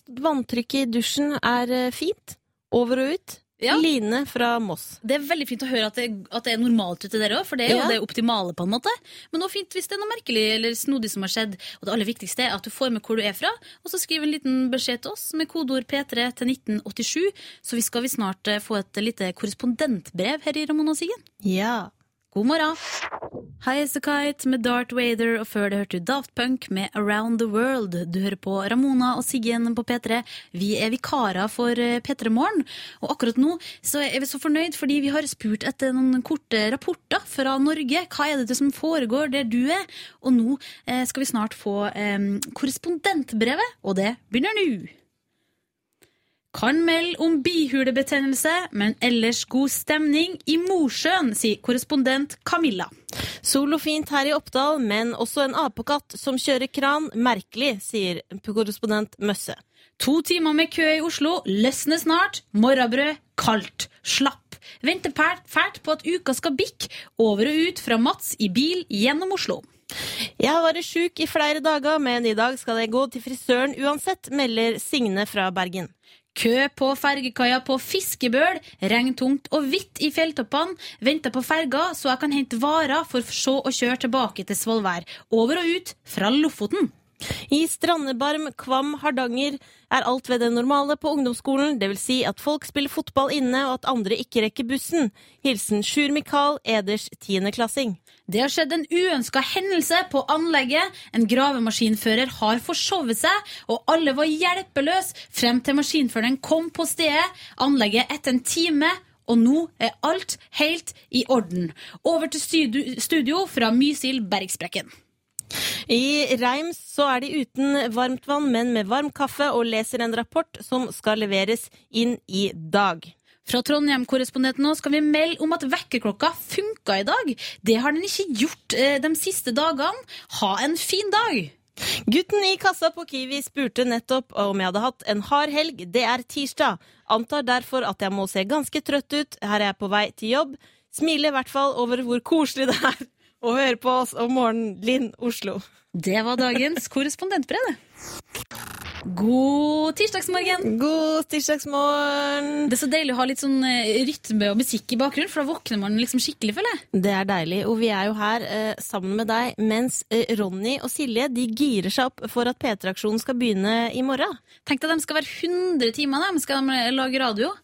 Vanntrykket i dusjen er eh, fint. Over og ut. Ja. Line fra Moss. Det er veldig fint å høre at det, at det er normalt ute der òg, for det er jo Ja. det optimale. på en måte Men også fint hvis det er noe merkelig eller snodig som har skjedd. Og det aller viktigste er at du får med hvor du er fra, og så skriv en liten beskjed til oss med kodeord P3 til 1987. Så vi skal vi snart eh, få et lite korrespondentbrev her i Ramona Siggen. Ja. God morgen! High as a Kite med Darth Vader, og før det hørte du Daft Punk med Around the World. Du hører på Ramona og Siggen på P3. Vi er vikarer for eh, P3 Morgen, og akkurat nå så er vi så fornøyd fordi vi har spurt etter noen korte rapporter fra Norge. Hva er det som foregår der du er? Og nå eh, skal vi snart få eh, korrespondentbrevet, og det begynner nå. Kan melde om bihulebetennelse, men ellers god stemning i Mosjøen, sier korrespondent Camilla. Sol og fint her i Oppdal, men også en apekatt som kjører kran. Merkelig, sier korrespondent Møsse. To timer med kø i Oslo, løsner snart. Morrabrød, kaldt, slapp. Venter fælt, fælt på at uka skal bikke. Over og ut fra Mats i bil gjennom Oslo. Jeg har vært sjuk i flere dager, men i dag skal jeg gå til frisøren uansett, melder Signe fra Bergen. Kø på fergekaia på Fiskebøl, regntungt og hvitt i fjelltoppene. Venter på ferga så jeg kan hente varer for så å kjøre tilbake til Svolvær. Over og ut fra Lofoten. I Strandebarm, Kvam, Hardanger er alt ved det normale på ungdomsskolen, vil si at folk spiller fotball inne og at andre ikke rekker bussen. Hilsen Sjur Mikael, Eders tiendeklassing. Det har skjedd en uønska hendelse på anlegget. En gravemaskinfører har forsovet seg, og alle var hjelpeløse frem til maskinføreren kom på stedet. Anlegget etter en time. Og nå er alt helt i orden. Over til studio fra Mysil Bergsprekken. I Reims så er de uten varmt vann, men med varm kaffe, og leser en rapport som skal leveres inn i dag. Fra Trondheim-korrespondenten nå skal vi melde om at vekkerklokka funka i dag. Det har den ikke gjort eh, de siste dagene. Ha en fin dag! Gutten i kassa på Kiwi spurte nettopp om jeg hadde hatt en hard helg. Det er tirsdag. Antar derfor at jeg må se ganske trøtt ut. Her er jeg på vei til jobb. Smiler i hvert fall over hvor koselig det er og høre på oss om morgenen, Linn Oslo. Det var dagens korrespondentbrev. God tirsdagsmorgen! God tirsdagsmorgen! Det er så deilig å ha litt sånn eh, rytme og musikk i bakgrunnen, for da våkner man liksom skikkelig, føler jeg. Det er deilig, og vi er jo her eh, sammen med deg, mens eh, Ronny og Silje de girer seg opp for at P3-aksjonen skal begynne i morgen. Tenk deg at de skal være 100 timer, de skal lage radio.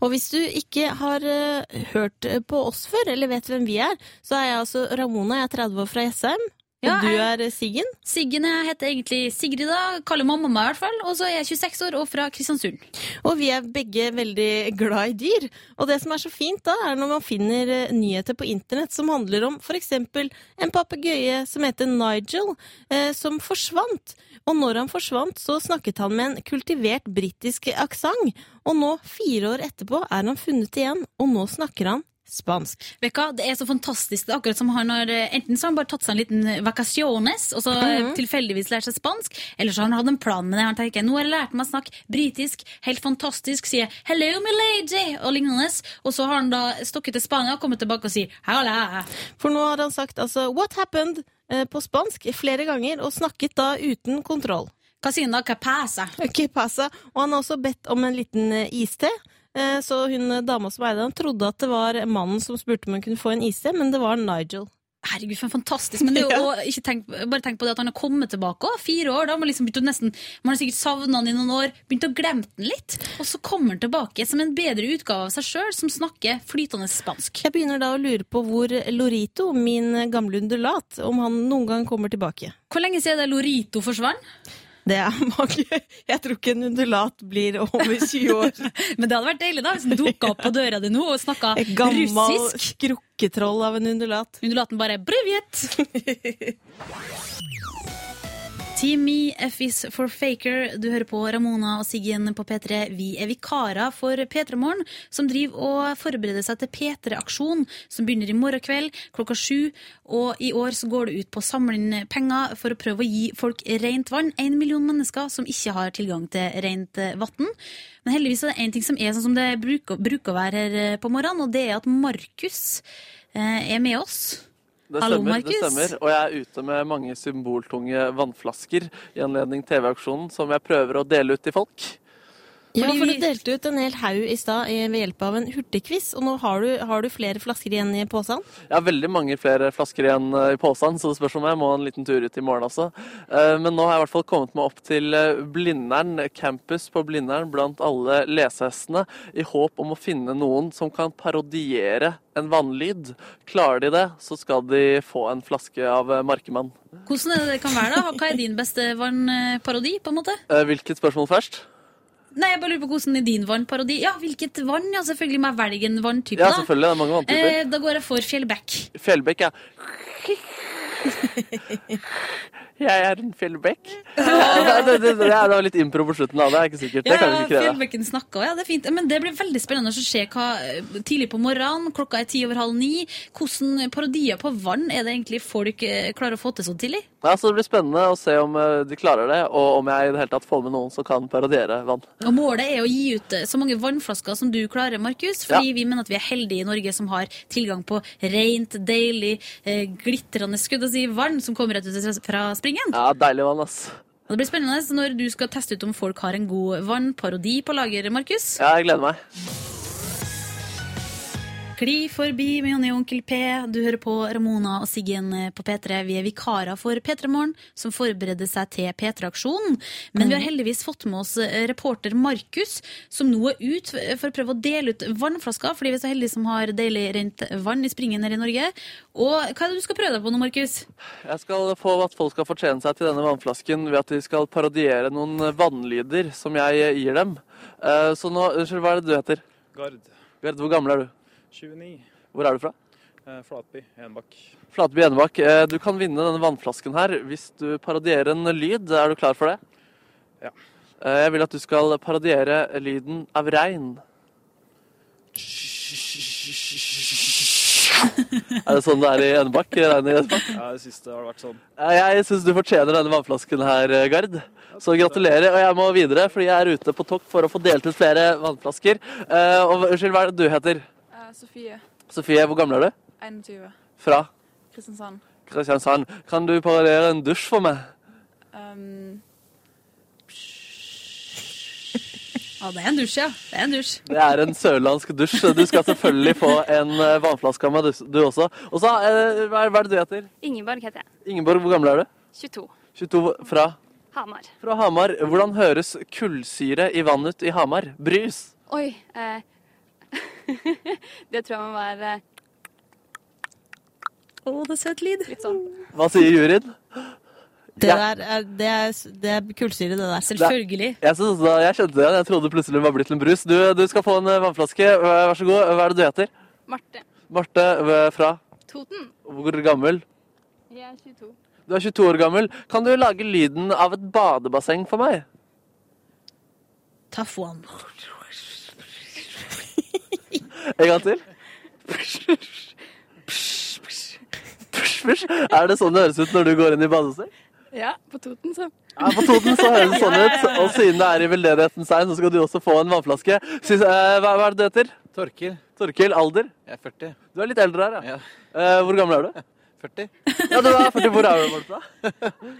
Og hvis du ikke har eh, hørt på oss før, eller vet hvem vi er, så er jeg altså Ramona, jeg er 30 år fra Jessheim. Ja, og du er eh, Siggen. Siggen jeg heter egentlig Sigrid, da. Kaller meg mamma i hvert fall. Og så er jeg 26 år og fra Kristiansund. Og vi er begge veldig glad i dyr. Og det som er så fint da, er når man finner eh, nyheter på internett som handler om eksempel en papegøye som heter Nigel, eh, som forsvant. Og når han forsvant, så snakket han med en kultivert britisk aksent. Og nå, fire år etterpå, er han funnet igjen, og nå snakker han spansk. Hva, Det er så fantastisk. Det er akkurat som han har eh, Enten så har han bare tatt seg en liten vacaciones og så eh, tilfeldigvis lært seg spansk, eller så har han hatt en plan med det. Han tenker nå har jeg lært meg å snakke britisk, helt fantastisk, sier 'hello, my lady' og lignende. Og så har han da stokket til Spania og kommet tilbake og sier 'hala'. For nå har han sagt altså 'what happened' eh, på spansk flere ganger, og snakket da uten kontroll. Hva sier han da? Hva pasa? Ok, passa. Og han har også bedt om en liten eh, iste. Eh, Så hun eh, dama som eide den, trodde at det var mannen som spurte om hun kunne få en iste, men det var Nigel. Herregud, for fantastisk. Men det er jo, ja. ikke tenk, bare tenk på det at han har kommet tilbake også, fire år. Da man liksom nesten, man har sikkert savna han i noen år, begynt å glemme den litt. Og så kommer han tilbake som en bedre utgave av seg sjøl, som snakker flytende spansk. Jeg begynner da å lure på hvor Lorito, min gamle undulat, om han noen gang kommer tilbake. Hvor lenge siden det Lorito forsvant? Det er mange Jeg tror ikke en undulat blir over 20 år. Men det hadde vært deilig da, hvis den dukka opp på døra di nå og snakka Et gammel skrukketroll av en undulat. Undulaten bare 'Brivjet'. Team Me, F is for Faker. Du hører på Ramona og Siggen på P3. Vi er vikarer for P3 Morgen, som driver og forbereder seg til P3-aksjon, som begynner i morgen kveld klokka sju. Og i år så går det ut på å samle inn penger for å prøve å gi folk rent vann. En million mennesker som ikke har tilgang til rent vann. Men heldigvis er det én ting som er sånn som det bruker, bruker å være her på morgenen, og det er at Markus eh, er med oss. Det stemmer, det stemmer. Og jeg er ute med mange symboltunge vannflasker i anledning TV-aksjonen som jeg prøver å dele ut til folk. Ja, for du delte ut en hel haug i stad eh, ved hjelp av en hurtigquiz, og nå har du, har du flere flasker igjen i posen. Jeg har veldig mange flere flasker igjen eh, i posen, så det spørs om jeg må en liten tur ut i morgen også. Eh, Men nå har jeg i hvert fall kommet meg opp til Blindern campus på Blindern blant alle lesehestene, i håp om å finne noen som kan parodiere en vannlyd. Klarer de det, så skal de få en flaske av Markemann. Hvordan er det det kan være da? Hva er din beste vannparodi, på en måte? Eh, Hvilket spørsmål først? Nei, jeg bare lurer på hvordan er din vannparodi? Ja, hvilket vann? Ja, selvfølgelig må jeg velge en vanntype, Ja, selvfølgelig. Det er mange vanntyper. Eh, da går jeg for Fjellbekk. Fjellbekk, ja. Jeg er en fjellbekk. Ja, det, det, det, det var litt impro på slutten, da. Det er ikke sikkert. Det Ja, kan vi ikke kreve. Fjellbekken snakka, ja, det er fint. Men det blir veldig spennende å se hva tidlig på morgenen, klokka er ti over halv ni. Hvordan parodier på vann er det egentlig folk eh, klarer å få til så tidlig? Ja, så Det blir spennende å se om eh, de klarer det, og om jeg i det hele tatt får med noen som kan parodiere vann. Og Målet er å gi ut eh, så mange vannflasker som du klarer, Markus. Fordi vi mener at vi er heldige i Norge som har tilgang på rent, deilig, eh, glitrende skulle jeg si, vann som kommer rett ut fra springen. Ja, Deilig vann, ass. Og det blir spennende når du skal teste ut om folk har en god vannparodi på lager, Markus. Ja, jeg gleder meg. Kli forbi med Jonny og Onkel P. Du hører på Ramona og Siggen på P3. Vi er vikarer for P3 Morgen, som forbereder seg til P3-aksjonen. Men vi har heldigvis fått med oss eh, reporter Markus, som nå er ut for å prøve å dele ut vannflasker, fordi vi er så heldige som har deilig rent vann i springen her i Norge. Og hva er det du skal prøve deg på nå, Markus? Jeg skal få at folk skal fortjene seg til denne vannflasken ved at de skal parodiere noen vannlyder som jeg eh, gir dem. Eh, Så nå, Unnskyld, hva er det du heter? Gard. Gard, hvor gammel er du? 29. Hvor er du fra? Eh, Flatby. Enebakk. Flateby Enebakk. Eh, Du kan vinne denne vannflasken her hvis du parodierer en lyd. Er du klar for det? Ja. Eh, Jeg vil at du skal parodiere lyden av regn. Er det sånn det er i Enebakk? regn i Enebakk? Ja, det har vært sånn. Jeg syns du fortjener denne vannflasken her, Gard. Så gratulerer. Og jeg må videre, fordi jeg er ute på tokt for å få delt ut flere vannflasker. Og Unnskyld, hva er det du heter? Sofie, Sofie, hvor gammel er du? 21. Fra? Kristiansand. Kristiansand. Kan du parodiere en dusj for meg? Um, Ja, det er en dusj, ja. Det er en dusj. Det er en sørlandsk dusj. Du skal selvfølgelig få en eh, vannflaske av meg, du, også. Og så, eh, hva er det du heter? Ingeborg heter jeg. Ingeborg, hvor gammel er du? 22. 22 fra? Hamar. Fra Hamar. Hvordan høres kullsyre i vann ut i Hamar? Brys? Oi. Eh, det tror jeg må være eh, Å, det er søt lyd. litt sånn. Hva sier juryen? Det, Ja. der er, det, er, det er kullsyre, det der. Selvfølgelig. Jeg, synes, jeg skjønte det. Jeg trodde plutselig det var blitt til en brus. Du, du skal få en eh, vannflaske. Vær så god. Hva er det du heter? Marte. Marte eh, fra? Toten. Hvor gammel? Jeg er 22. Du er 22 år gammel. Kan du lage lyden av et badebasseng for meg? Tough one. En gang til. Er det sånn det høres ut når du går inn i badebasseng? Ja, på Toten, så. Ja, på Toten så høres det sånn ut. Og siden det er i veldedighetens tegn, så skal du også få en vannflaske. Synes, eh, hva, hva er det du heter? Torkil. Torkil. Alder? Jeg er 40. Du er litt eldre her, ja. Ja. Eh, hvor gammel er du? 40. Ja, du er 40. Hvor er du fra?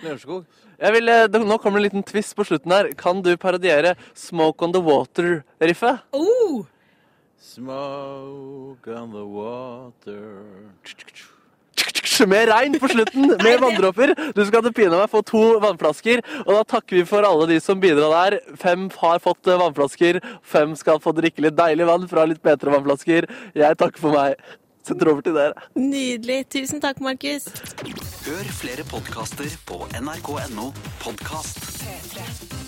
Lørenskog. Jeg vil, eh, nå kommer det en liten twist på slutten her. Kan du parodiere 'Smoke on the Water'-riffet? Oh! Smoke on the water. Med regn på slutten, med vanndråper. Du skal til pinadø meg få to vannflasker, og da takker vi for alle de som bidrar der. Fem har fått eh, vannflasker, fem skal få drikke litt deilig vann fra litt bedre vannflasker. Jeg takker for meg. Setter over til dere. Nydelig. Tusen takk, Markus. Hør flere podkaster på nrk.no podkast.